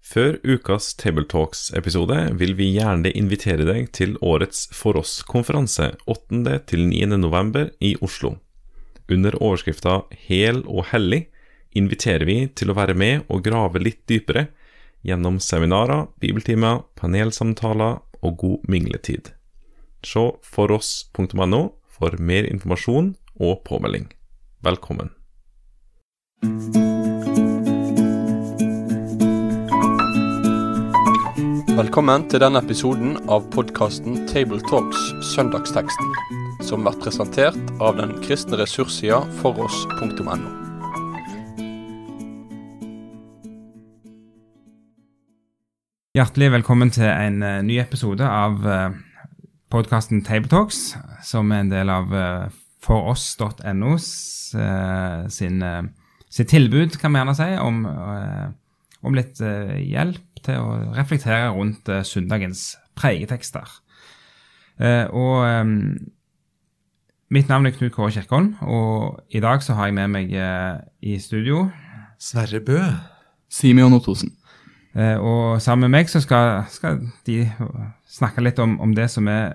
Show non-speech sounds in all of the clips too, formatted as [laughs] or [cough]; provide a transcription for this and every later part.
Før ukas Tabletalks-episode vil vi gjerne invitere deg til årets For oss-konferanse 8.-9. november i Oslo. Under overskrifta Hel og hellig inviterer vi til å være med og grave litt dypere gjennom seminarer, bibeltimer, panelsamtaler og god mingletid. Se foross.no for mer informasjon og påmelding. Velkommen. Velkommen til denne episoden av podkasten Tabletalks Søndagsteksten, som blir presentert av den kristne ressurssida foross.no. Hjertelig velkommen til en uh, ny episode av uh, podkasten Tabletalks, som er en del av foross.no sin, uh, sitt tilbud, kan vi gjerne si, om, om litt hjelp til å reflektere rundt søndagens pregetekster. og um, mitt navn er Knut Kåre Kirkholm, og i dag så har jeg med meg i studio Sverre Bø. Simeon Ottosen. Eh, og sammen med meg så skal, skal de snakke litt om, om, det som er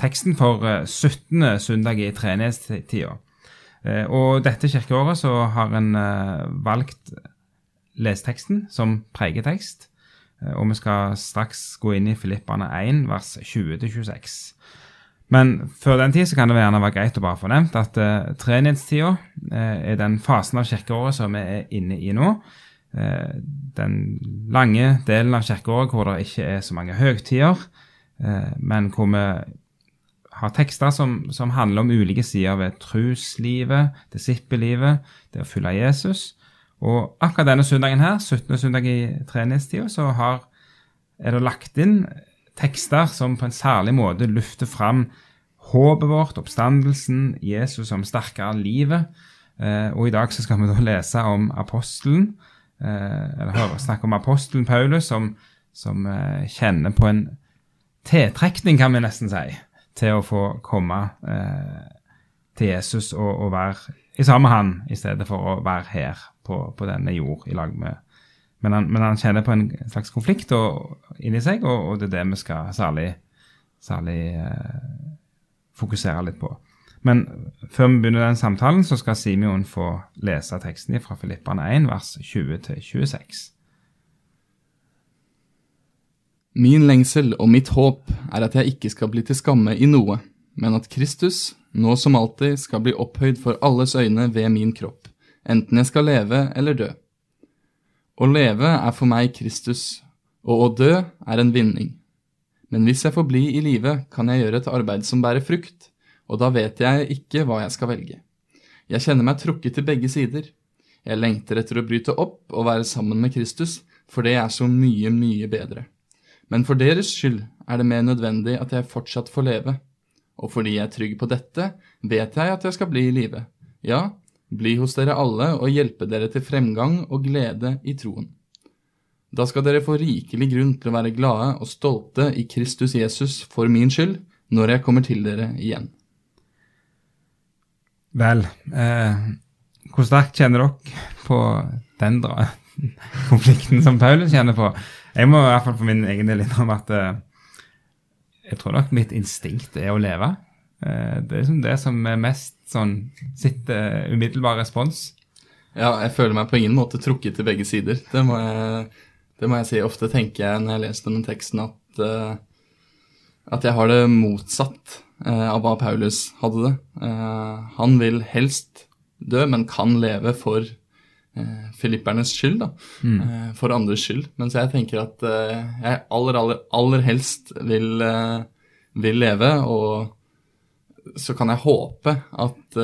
teksten for eh, 17. søndag i treenighetstida. Eh, og dette kirkeåret så har en eh, valgt lesteksten som pregetekst. Eh, og vi skal straks gå inn i Filippane 1, vers 20-26. Men før den tid så kan det gjerne være greit å bare få nevnt at uh, treenighetstida er den fasen av kirkeåret som vi er inne i nå den lange delen av kirkeåret hvor det ikke er så mange høgtider, men hvor vi har tekster som, som, handler om ulike sider ved truslivet, disippellivet, det å følge Jesus. Og akkurat denne søndagen her, 17. søndag i treningstida, så har, er det lagt inn tekster som på en særlig måte lufter fram håpet vårt, oppstandelsen, Jesus som sterkere livet. og i dag så skal vi da lese om apostelen Eh, eller høre snakke om apostelen Paulus, som, som eh, kjenner på en tiltrekning, kan vi nesten si, til å få komme eh, til Jesus og, og, være i samme han, i stedet for å være her på, på denne jord i lag med men han, men han, kjenner på en slags konflikt og, inni seg, og, og, det er det vi skal særlig, særlig eh, fokusere litt på. Men før vi begynner den samtalen, så skal Simeon få lese teksten fra Filippane 1, vers 20-26. Min lengsel og mitt håp er at jeg ikke skal bli til skamme i noe, men at Kristus, nå som alltid, skal bli opphøyd for alles øyne ved min kropp, enten jeg skal leve eller dø. Å leve er for meg Kristus, og å dø er en vinning. Men hvis jeg får bli i live, kan jeg gjøre et arbeid som bærer frukt og da vet jeg ikke hva jeg skal velge. Jeg kjenner meg trukket til begge sider. Jeg lengter etter å bryte opp og være sammen med Kristus, for det er så mye, mye bedre. Men for deres skyld er det mer nødvendig at jeg fortsatt får leve. Og fordi jeg er trygg på dette, vet jeg at jeg skal bli i live. Ja, bli hos dere alle og hjelpe dere til fremgang og glede i troen. Da skal dere få rikelig grunn til å være glade og stolte i Kristus Jesus for min skyld, når jeg kommer til dere igjen. Vel, eh, hvor sterkt kjenner dere på den [laughs] konflikten som Paulus kjenner på? Jeg må i hvert fall for min egen del innrømme at eh, jeg tror nok mitt instinkt er å leve. Eh, det er liksom det som er mest sånn sitt uh, umiddelbar respons. Ja, jeg føler meg på ingen måte trukket til begge sider. Det må jeg, det må jeg si. Ofte tenker jeg når jeg leser denne teksten at, uh, at jeg har det motsatt Eh, av hva Paulus hadde det. Eh, han vil helst dø, men kan leve for eh, filippernes skyld, da. Mm. For andres skyld. Mens jeg tenker at jeg aller, aller, aller helst vil, vil leve, og så kan jeg håpe at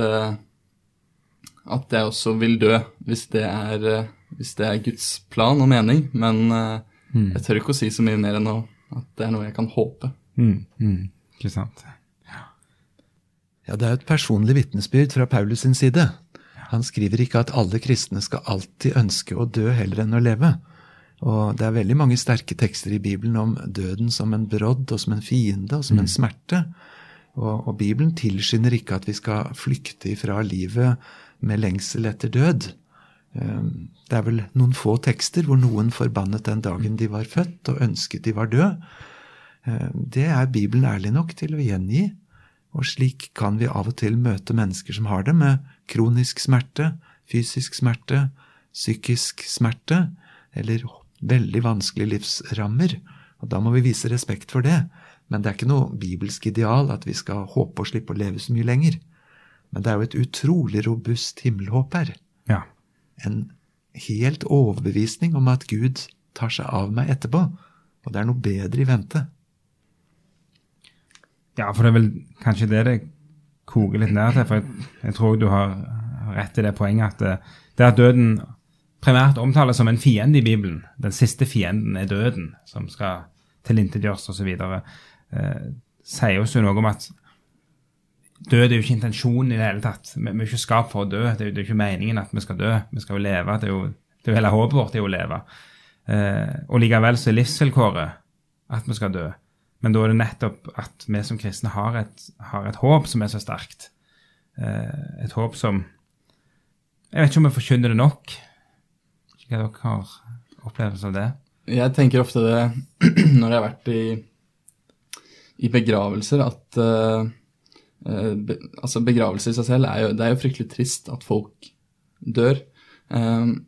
at jeg også vil dø, hvis det er, hvis det er Guds plan og mening. Men mm. jeg tør ikke å si så mye mer enn at det er noe jeg kan håpe. Mm. Mm. Ikke sant. Ja, Det er jo et personlig vitnesbyrd fra Paulus sin side. Han skriver ikke at alle kristne skal alltid ønske å dø heller enn å leve. Og Det er veldig mange sterke tekster i Bibelen om døden som en brodd og som en fiende og som en mm. smerte. Og, og Bibelen tilskynder ikke at vi skal flykte ifra livet med lengsel etter død. Eh, Det er vel noen få tekster hvor noen forbannet den dagen de var født, og ønsket de var døde. Eh, Det er Bibelen ærlig nok til å gjengi, og slik kan vi av og til møte mennesker som har det, med kronisk smerte, fysisk smerte, psykisk smerte, eller veldig vanskelige livsrammer. Og da må vi vise respekt for det. Men det er ikke noe bibelsk ideal at vi skal håpe å slippe å leve så mye lenger. Men det er jo et utrolig robust himmelhåp her. Ja. En helt overbevisning om at Gud tar seg av meg etterpå. Og det er noe bedre i vente. Ja, for det er vel kanskje det det koker litt ned til. For jeg, jeg tror du har rett i det poenget at det, det at døden primært omtales som en fiende i Bibelen, den siste fienden er døden, som skal tilintetgjøres osv., eh, sier oss jo noe om at død er jo ikke intensjonen i det hele tatt. Vi, vi er ikke skapt for å dø. Det er jo det er ikke meningen at vi skal dø. Vi skal jo leve. Det er jo, det er jo hele håpet vårt er å leve. Eh, og likevel så er livsvilkåret at vi skal dø. Men da er det nettopp at vi som kristne har et, har et håp som er så sterkt. Eh, et håp som Jeg vet ikke om vi forkynner det nok. Hva dere har opplevelse av det? Jeg tenker ofte det [clears throat] når jeg har vært i, i begravelser, at eh, be, altså begravelse i seg selv er jo, det er jo fryktelig trist at folk dør. Um,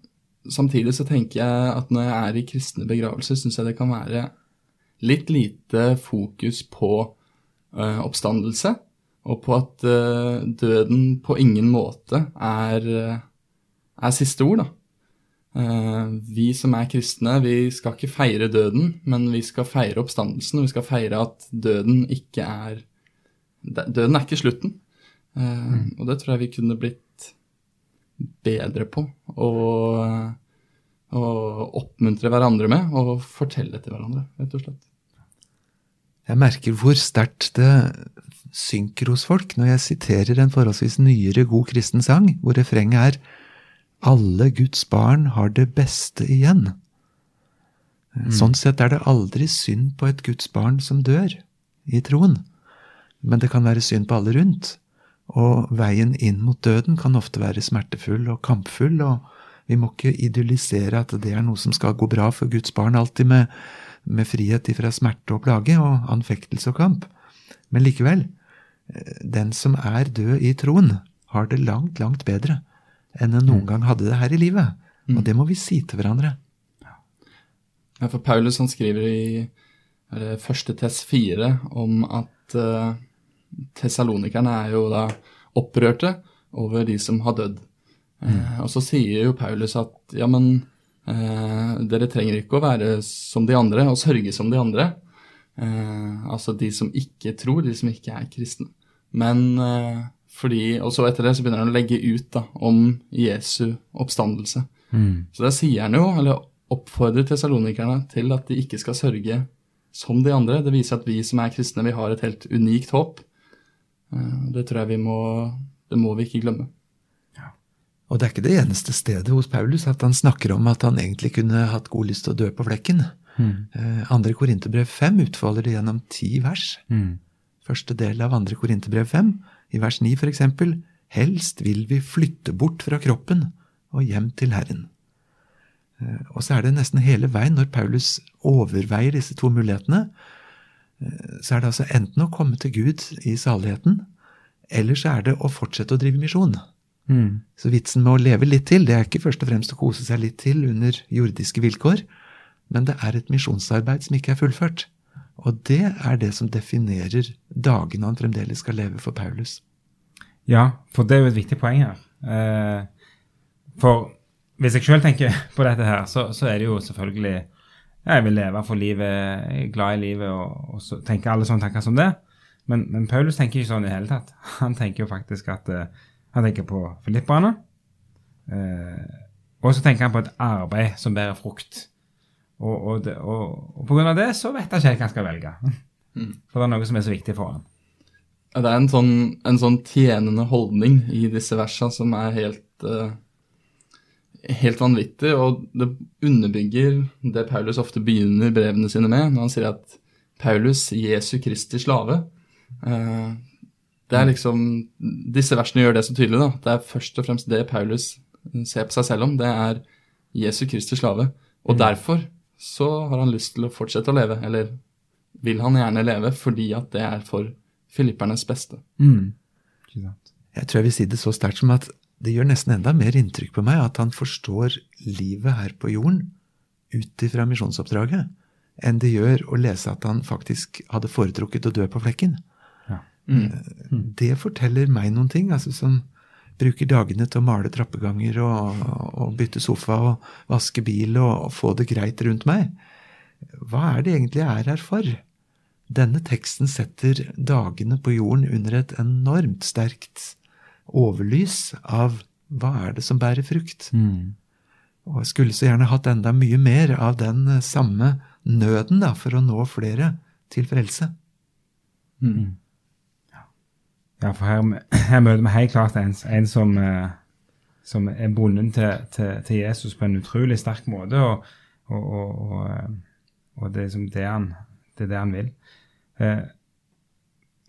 samtidig så tenker jeg at når jeg er i kristne begravelser, syns jeg det kan være litt lite fokus på uh, oppstandelse, og på at uh, døden på ingen måte er, er siste ord, da. Eh, vi som er kristne, vi skal ikke feire døden, men vi skal feire oppstandelsen, vi skal feire at døden ikke er Døden er ikke slutten. Mm. Og det tror jeg vi kunne blitt bedre på. Og, og oppmuntre hverandre med, og fortelle til hverandre, rett og slett. Jeg merker hvor sterkt det synker hos folk når jeg siterer en forholdsvis nyere god kristen sang, hvor refrenget er Alle Guds barn har det beste igjen. Sånn sett er det aldri synd på et Guds barn som dør i troen. Men det kan være synd på alle rundt. Og veien inn mot døden kan ofte være smertefull og kampfull, og vi må ikke idyllisere at det er noe som skal gå bra for Guds barn alltid, med, med frihet ifra smerte og plage og anfektelse og kamp. Men likevel, eh, den som er død i troen, har det langt, langt bedre enn en noen gang hadde det her i livet. Og det må vi si til hverandre. Ja, for Paulus han skriver i det første Tess 4 om at uh, tessalonikerne er jo da opprørte over de som har dødd. Eh, og så sier jo Paulus at ja, men uh, dere trenger ikke å være som de andre og sørge som de andre. Uh, altså de som ikke tror, de som ikke er kristne. Men fordi, Og så etter det så begynner han å legge ut da, om Jesu oppstandelse. Så da sier han jo, eller oppfordrer tesalonikerne til at de ikke skal sørge som de andre. Det viser at vi som er kristne, vi har et helt unikt håp. Eh, Det tror jeg vi må Det må vi ikke glemme. Og det er ikke det eneste stedet hos Paulus at han snakker om at han egentlig kunne hatt god lyst til å dø på flekken. Mm. Andre Korinterbrev 5 utfolder det gjennom ti vers. Første del av andre Korinterbrev 5, i vers 9 for eksempel, helst vil vi flytte bort fra kroppen og hjem til Herren. Eh, Og så er det nesten hele veien når Paulus overveier disse to mulighetene, eh, så er det altså enten å komme til Gud i saligheten, eller så er det å fortsette å drive misjon. Så vitsen med å leve litt til, det er ikke først og fremst å kose seg litt til under jordiske vilkår, men det er et misjonsarbeid som ikke er fullført. Og det er det som definerer dagene han fremdeles skal leve for Paulus. Ja, for det er jo et viktig poeng her. Eh, for hvis jeg sjøl tenker [laughs] på dette her, så, så er det jo selvfølgelig ja, Jeg vil leve for livet, glad i livet, og, og så tenker alle sånne tanker som det. Men, men Paulus tenker ikke sånn i det hele tatt. [laughs] Han tenker jo faktisk at eh, han tenker på filipperne. Eh, og så tenker han på et arbeid som bærer frukt. Og, og, det, og, og av det så vet han ikke helt hva han skal velge. For det er noe som er så viktig for han. Det er en sånn, en sånn tjenende holdning i disse versene som er helt, uh, helt vanvittig, og det underbygger det Paulus ofte begynner brevene sine med, når han sier at Paulus, Jesu Kristi slave. Eh, det er liksom, Disse versene gjør det så tydelig. da. Det er først og fremst det Paulus ser på seg selv om, det er Jesu Kristi slave. Og derfor så har han lyst til å fortsette å leve, eller vil han gjerne leve, fordi at det er for filippernes beste. Mm. Jeg tror jeg vil si det så sterkt som at det gjør nesten enda mer inntrykk på meg at han forstår livet her på jorden ut ifra misjonsoppdraget, enn det gjør å lese at han faktisk hadde foretrukket å dø på flekken. Ja. Det forteller meg noen ting, altså som bruker dagene til å male trappeganger og, og bytte sofa og vaske bil og, og få det greit rundt meg. Hva er det egentlig jeg er her for? Denne teksten setter dagene på jorden under et enormt sterkt overlys av hva er det som bærer frukt. Mm. Og jeg skulle så gjerne hatt enda mye mer av den samme nøden da, for å nå flere til frelse. Ja, for her, her møter vi helt klart en, en som, eh, som er bonden til, til, til Jesus på en utrolig sterk måte, og, og, og, og, eh, det, er det, han, det det han vil. Eh,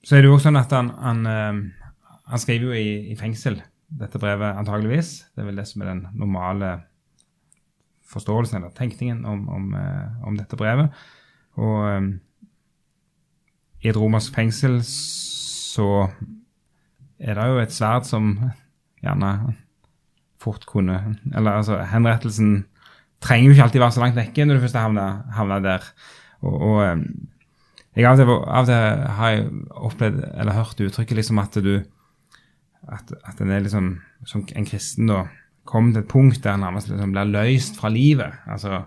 så er det jo også sånn at han, han, eh, han skriver jo i, i fengsel, dette brevet antageligvis. Det er vel det som er den normale forståelsen eller tenkningen om, om, om dette brevet. Og eh, i et romersk fengsel så er det jo et sverd som gjerne fort kunne Eller altså, henrettelsen trenger jo ikke alltid være så langt vekke når du først havner, der. Og, og eh, jeg av og, til, til har jeg opplevd, eller hørt uttrykket liksom at du At, at en er liksom som en kristen da kommer til et punkt der en nærmest liksom blir løst fra livet. altså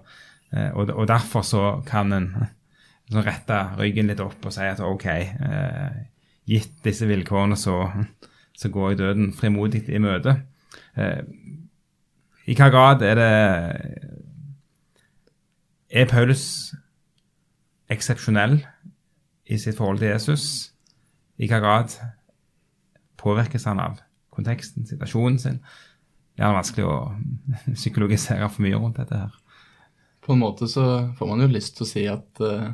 eh, og, og derfor så kan en så rette ryggen litt opp og si at OK, eh, gitt disse vilkårene, så, så går jeg døden frimodig i møte. Eh, I hva grad er det Er Paulus eksepsjonell i sitt forhold til Jesus? I hva grad påvirkes han av konteksten, situasjonen sin? Det er vanskelig å [laughs] psykologisere for mye rundt dette her. På en måte så får man jo lyst til å si at uh,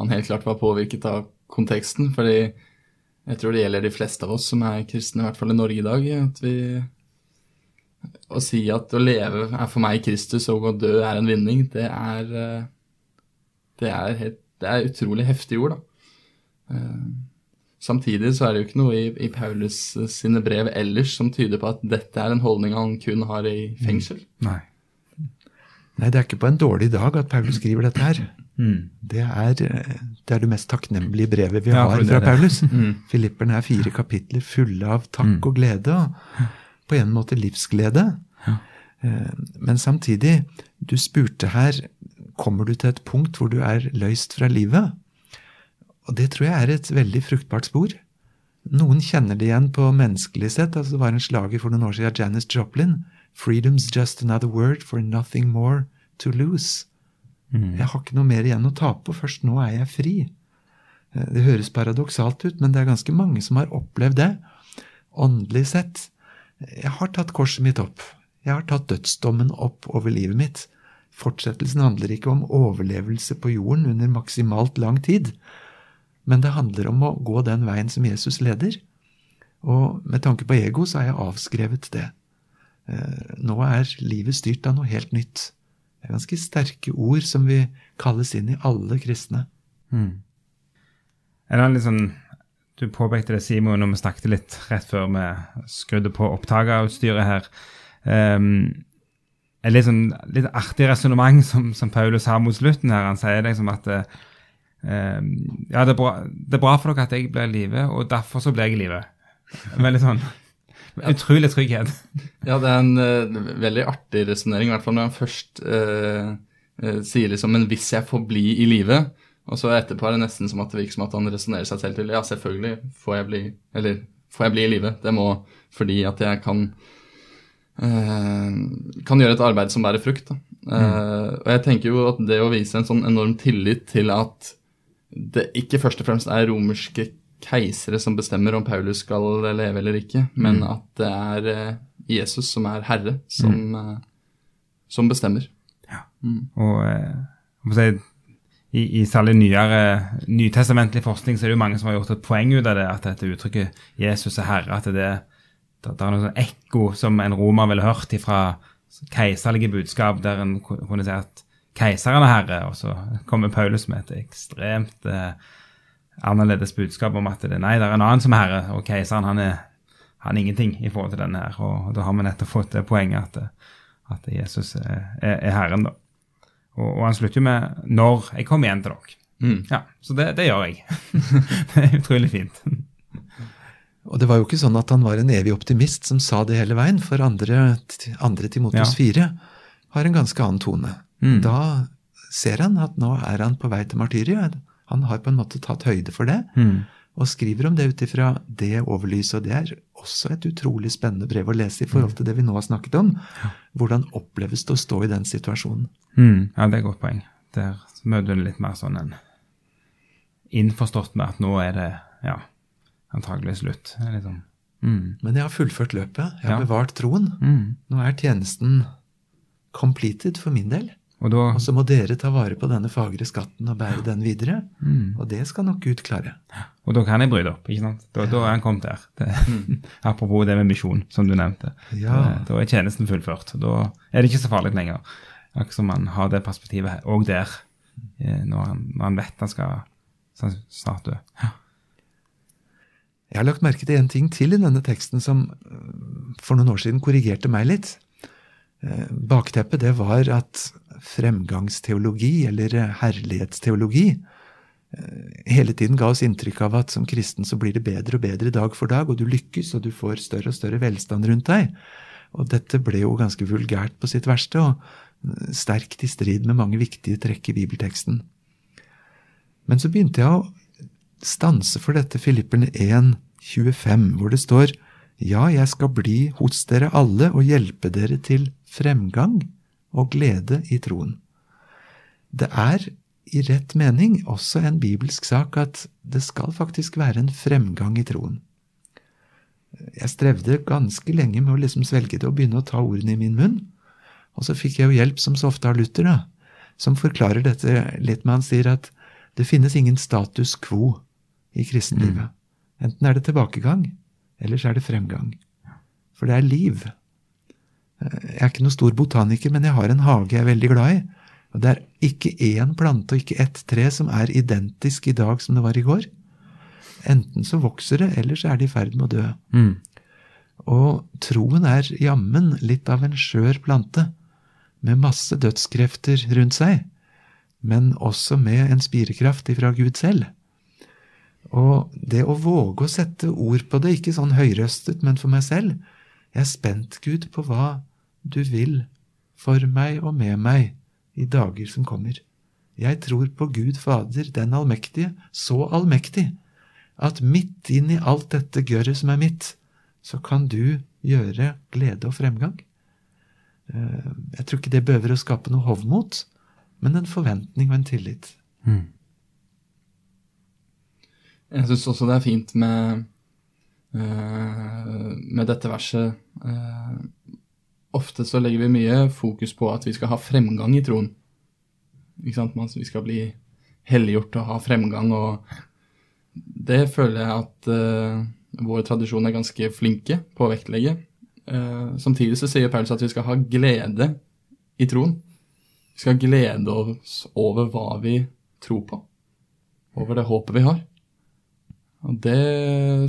han helt klart var påvirket av konteksten, fordi jeg tror det gjelder de fleste av oss som er kristne, i hvert fall i Norge i dag, at vi Å si at å leve er for meg Kristus, og å dø er en vinning, det er eh, Det er, helt, det er utrolig heftige ord, da. Eh, Samtidig så er det jo ikke noe i, i Paulus sine brev ellers som tyder på at dette er en holdning han kun har i fengsel. Nei. Nei, det er ikke på en dårlig dag at Paulus skriver dette her. Mm. Det er, eh, det er det mest takknemlige brevet vi har fra Paulus. Mm. Filipperne er fire kapitler fulle av takk og glede, og på en måte livsglede. Ja. Men samtidig, du spurte her, kommer du til et punkt hvor du er løst fra livet? Og det tror jeg er et veldig fruktbart spor. Noen kjenner det igjen på menneskelig sett. altså Det var en slager for noen år siden av Janis Joplin. Freedom's just another word for nothing more to lose. Jeg har ikke noe mer igjen å tape, og først nå er jeg fri. Eh, Det høres paradoksalt ut, men det er ganske mange som har opplevd det. Åndelig sett. Jeg har tatt korset mitt opp. Jeg har tatt dødsdommen opp over livet mitt. Fortsettelsen handler ikke om overlevelse på jorden under maksimalt lang tid, men det handler om å gå den veien som Jesus leder. Og med tanke på ego så har jeg avskrevet det. Eh, Nå er livet styrt av noe helt nytt. Det er ganske sterke ord som vi kalles inn i alle kristne. Er det litt sånn, Du påpekte det, Simon, når vi snakket litt rett før vi skrudde på opptakerutstyret her. Um, et litt, sånn, litt artig resonnement som, som Paulus har mot slutten her. Han sier liksom at um, ja, det er, bra, det er bra for dere at jeg blir i live, og derfor så blir jeg i live. Veldig sånn Utrolig trygghet. Ja, det er en uh, veldig artig resonnering, i hvert fall når han først uh, uh, sier liksom Men hvis jeg får bli i live Og så etterpå er det nesten som at det virker som at han resonnerer seg selv til Ja, selvfølgelig får jeg bli Eller får jeg bli i live. Det må fordi at jeg kan Kan gjøre et arbeid som bærer frukt. Da. Mm. og jeg tenker jo at det å vise en sånn enorm tillit til at det ikke først og fremst er romerske keisere som bestemmer om Paulus skal leve eller ikke, men at det er eh, Jesus som er herre, som, mm. som bestemmer. Og eh, si, i, i særlig nyere nytestamentlig forskning så er det jo mange som har gjort et poeng ut av det, at dette uttrykket 'Jesus er herre', at det, det, det er noe sånn ekko som en romer ville hørt ifra keiserlige budskap, der en kunne si at keiseren er herre, og så kommer Paulus med et ekstremt eh, annerledes budskap om at det, nei, det er en annen som er herre, og keiseren han er, han er ingenting i forhold til denne her. Og, da har vi nettopp fått det poenget at, at Jesus er, er, er herren, da. Og, og han slutter jo med 'når jeg kommer igjen til dere'. Mm. Ja, Så det, det gjør jeg. [laughs] det er utrolig fint. Og det var jo ikke sånn at han var en evig optimist som sa det hele veien, for andre, andre Timotius Ja. 4 har en ganske annen tone. Mm. Da ser han at nå er han på vei til martyriet. Han har på en måte tatt høyde for det, Mm. og skriver om det ut ifra det overlyset. Og det er også et utrolig spennende brev å lese i forhold til det vi nå har snakket om. Hvordan oppleves det å stå i den situasjonen? Mm, ja, det er et godt poeng. Der møter du litt mer sånn en innforstått med at nå er det ja, antagelig slutt. Liksom. Mm, Men jeg har fullført løpet. Jeg har Ja. bevart troen. mm. Nå er tjenesten completed for min del. Og da Og så må dere ta vare på denne fagre skatten og bære den videre. mm, Og det skal nok Gud klare. Og da kan jeg bryte opp. ikke sant? Da, da er han kommet der. Det, [laughs] apropos det med misjon, som du nevnte. Ja. Da, da er tjenesten fullført. Da er det ikke så farlig lenger. Akkurat som man har det perspektivet òg der, eh, når han, når han vet han skal skal snart dø. Ja. Jeg har lagt merke til en ting til i denne teksten som øh, for noen år siden korrigerte meg litt. Eh, Bakteppet det var at fremgangsteologi, eller eh, herlighetsteologi, eh, hele tiden ga oss inntrykk av at som kristen så blir det bedre og bedre dag for dag, og du lykkes, og du får større og større velstand rundt deg. Og dette ble jo ganske vulgært på sitt verste, og eh, sterkt i strid med mange viktige trekk i bibelteksten. Men så begynte jeg å stanse for dette Filipperne 1, 25, hvor det står Ja, jeg skal bli hos dere alle og hjelpe dere til fremgang og glede i troen. Det er i rett mening også en bibelsk sak at det skal faktisk være en fremgang i troen. Jeg strevde ganske lenge med å liksom svelge det og begynne å ta ordene i min munn. Og så fikk jeg jo hjelp som så ofte av Luther, da, som forklarer dette litt med han sier at det finnes ingen status quo i kristenlivet. Enten er det tilbakegang, eller så er det fremgang. For det er liv. Jeg er ikke noen stor botaniker, men jeg har en hage jeg er veldig glad i. Og det er ikke én plante og ikke ett tre som er identisk i dag som det var i går. Enten så vokser det, eller så er det i ferd med å dø. Mm. Og troen er jammen litt av en skjør plante, med masse dødskrefter rundt seg, men også med en spirekraft ifra Gud selv. Og det å våge å sette ord på det, ikke sånn høyrøstet, men for meg selv Jeg er spent, Gud, på hva du vil for meg og med meg i dager som kommer. Jeg tror på Gud Fader, den allmektige, så allmektig, at midt inn i alt dette gørret som er mitt, så kan du gjøre glede og fremgang. Eh, Jeg tror ikke det behøver å skape noe hovmot, men en forventning og en tillit. Mm. Jeg syns også det er fint med, eh, med dette verset. Ofte så legger vi mye fokus på at vi skal ha fremgang i troen. Ikke sant? Vi skal bli helliggjort og ha fremgang, og det føler jeg at uh, vår tradisjon er ganske flinke på å vektlegge. Uh, samtidig så sier Paulus at vi skal ha glede i troen. Vi skal glede oss over hva vi tror på, over det håpet vi har. Og det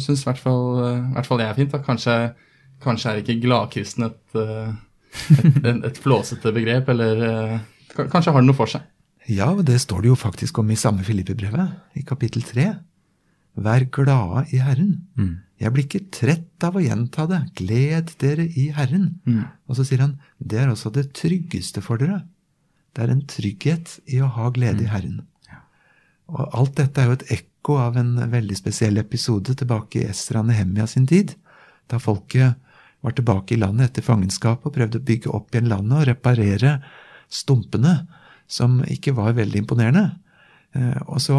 syns i hvert fall jeg er fint. da. Kanskje, kanskje er ikke gladkristen et, eh, et, et, et flåsete begrep, eller eh, kanskje har det noe for seg. Ja, og det står det jo faktisk om i samme Filippe-brevet, i kapittel 3. Vær glade i Herren. Mm. Jeg blir ikke trett av å gjenta det. Gled dere i Herren. Og så sier han, det er også det tryggeste for dere. Det er en trygghet i å ha glede i Herren. Og alt dette er jo et ekko av en veldig spesiell episode tilbake i Esra Nehemia sin tid, da folket var tilbake i landet etter fangenskap og prøvde å bygge opp igjen landet og reparere stumpene, som ikke var veldig imponerende. Eh, Og så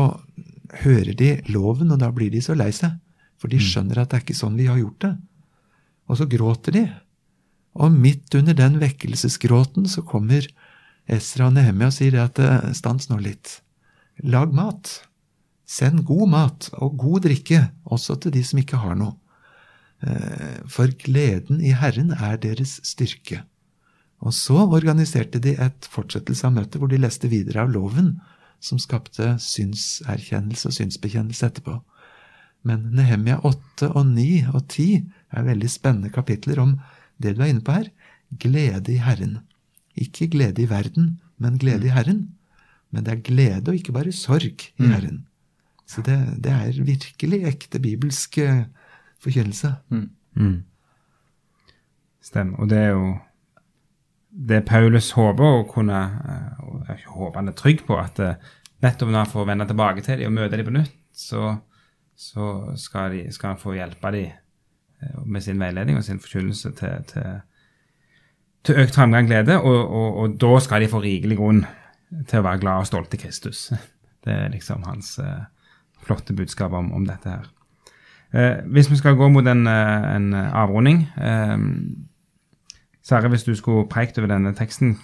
hører de loven, og da blir de så lei seg, for de skjønner at det er ikke sånn vi har gjort det. Og så gråter de. Og midt under den vekkelsesgråten så kommer Esra og Nehemia og sier at eh, stans nå litt. Lag mat. Send god mat og god drikke, også til de som ikke har noe. Eh, for gleden i Herren er deres styrke. Og så organiserte de et fortsettelse av møtet hvor de leste videre av loven, som skapte synserkjennelse og synsbekjennelse etterpå. Men Nehemia 8 og 9 og 10 er veldig spennende kapitler om det du er inne på her glede i Herren. Ikke glede i verden, men glede i Herren. Men det er glede og ikke bare sorg i Herren. Så det, det er virkelig ekte bibelsk eh, forkynnelse. Mm. Stemmer. Og det er jo det Paulus håper å kunne eh, og jeg håper han er trygg på, at eh, nettopp når han får vende tilbake til dem og møte dem på nytt, så, så skal, de, skal han få hjelpe dem eh, med sin veiledning og sin forkynnelse til, til, til økt framgang og glede, og, og, og, da skal de få rikelig grunn til å være glad og stolt i Kristus. [laughs] Det er liksom hans eh, flotte budskap om, om dette her. Eh, hvis vi skal gå mot en, eh, en avrunding eh, Særlig hvis du skulle preikt over denne teksten,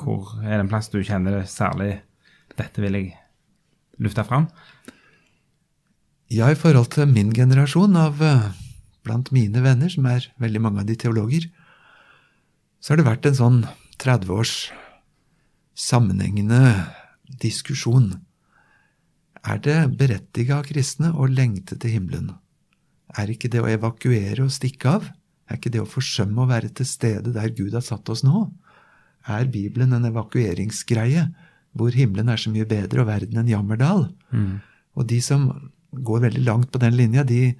hvor er det en plass du kjenner det særlig Dette vil jeg lufte fram? Ja, i forhold til min generasjon av eh, blant mine venner, som er veldig mange av de teologer, så har det vært en sånn 30 års sammenhengende diskusjon. Er det berettiget av kristne å lengte til himmelen? Er ikke det å evakuere og stikke av? Er ikke det å forsømme å være til stede der Gud har satt oss nå? Er Bibelen en evakueringsgreie, hvor himmelen er så mye bedre og verden en jammerdal? Mm. Og de som går veldig langt på den linja, de,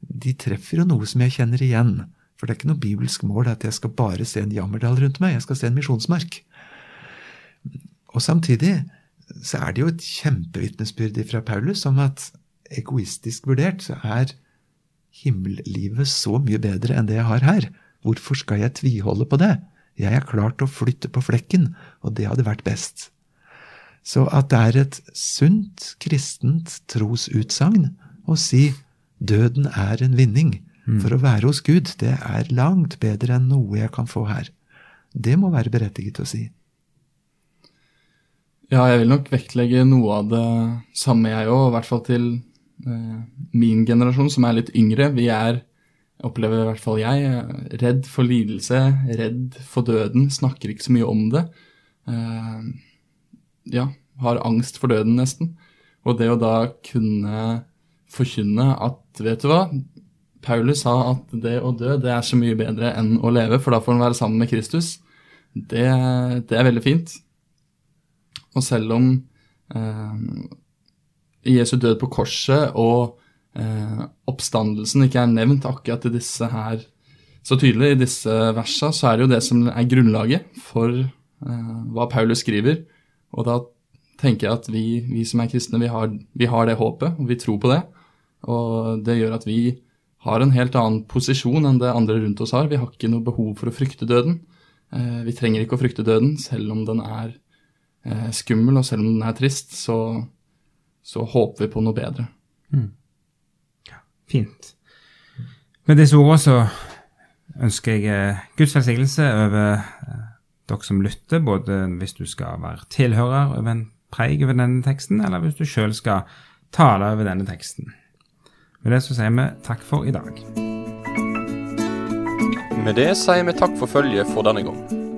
de treffer jo noe som jeg kjenner igjen. For det er ikke noe bibelsk mål at jeg skal bare se en jammerdal rundt meg, jeg skal se en misjonsmark. Og samtidig så er det jo et kjempevitnesbyrd fra Paulus om at egoistisk vurdert så er himmellivet så mye bedre enn det jeg har her. Hvorfor skal jeg tviholde på det? Jeg er klar til å flytte på flekken, og det hadde vært best. Så at det er et sunt kristent trosutsagn å si døden er en vinning for å være hos Gud, det er langt bedre enn noe jeg kan få her. Det må være berettiget å si. Ja, jeg vil nok vektlegge noe av det samme, jeg òg, i hvert fall til eh, min generasjon, som er litt yngre. Vi er, opplever i hvert fall jeg, redd for lidelse, redd for døden, snakker ikke så mye om det. Eh, ja, har angst for døden, nesten. Og det å da kunne forkynne at, vet du hva, Paulus sa at det å dø det er så mye bedre enn å leve, for da får han være sammen med Kristus. Det, det er veldig fint. Og selv om eh, Jesu død på korset og eh, oppstandelsen ikke er nevnt akkurat i disse her så tydelig i disse versa, så er det jo det som er grunnlaget for eh, hva Paulus skriver. Og da tenker jeg at vi, vi som er kristne, vi har, vi har det håpet, og vi tror på det. Og det gjør at vi har en helt annen posisjon enn det andre rundt oss har. Vi har ikke noe behov for å frykte døden. Eh, vi trenger ikke å frykte døden, selv om den er skummel, og selv om den er trist, så, så håper vi på noe bedre. Fint. Med disse ordene så ønsker jeg eh, Guds velsignelse over eh, dere som lytter, både hvis du skal være tilhører over en preik over denne teksten, eller hvis du sjøl skal tale over denne teksten. Med det så sier vi takk for i dag. Med det sier vi takk for følget for denne gang.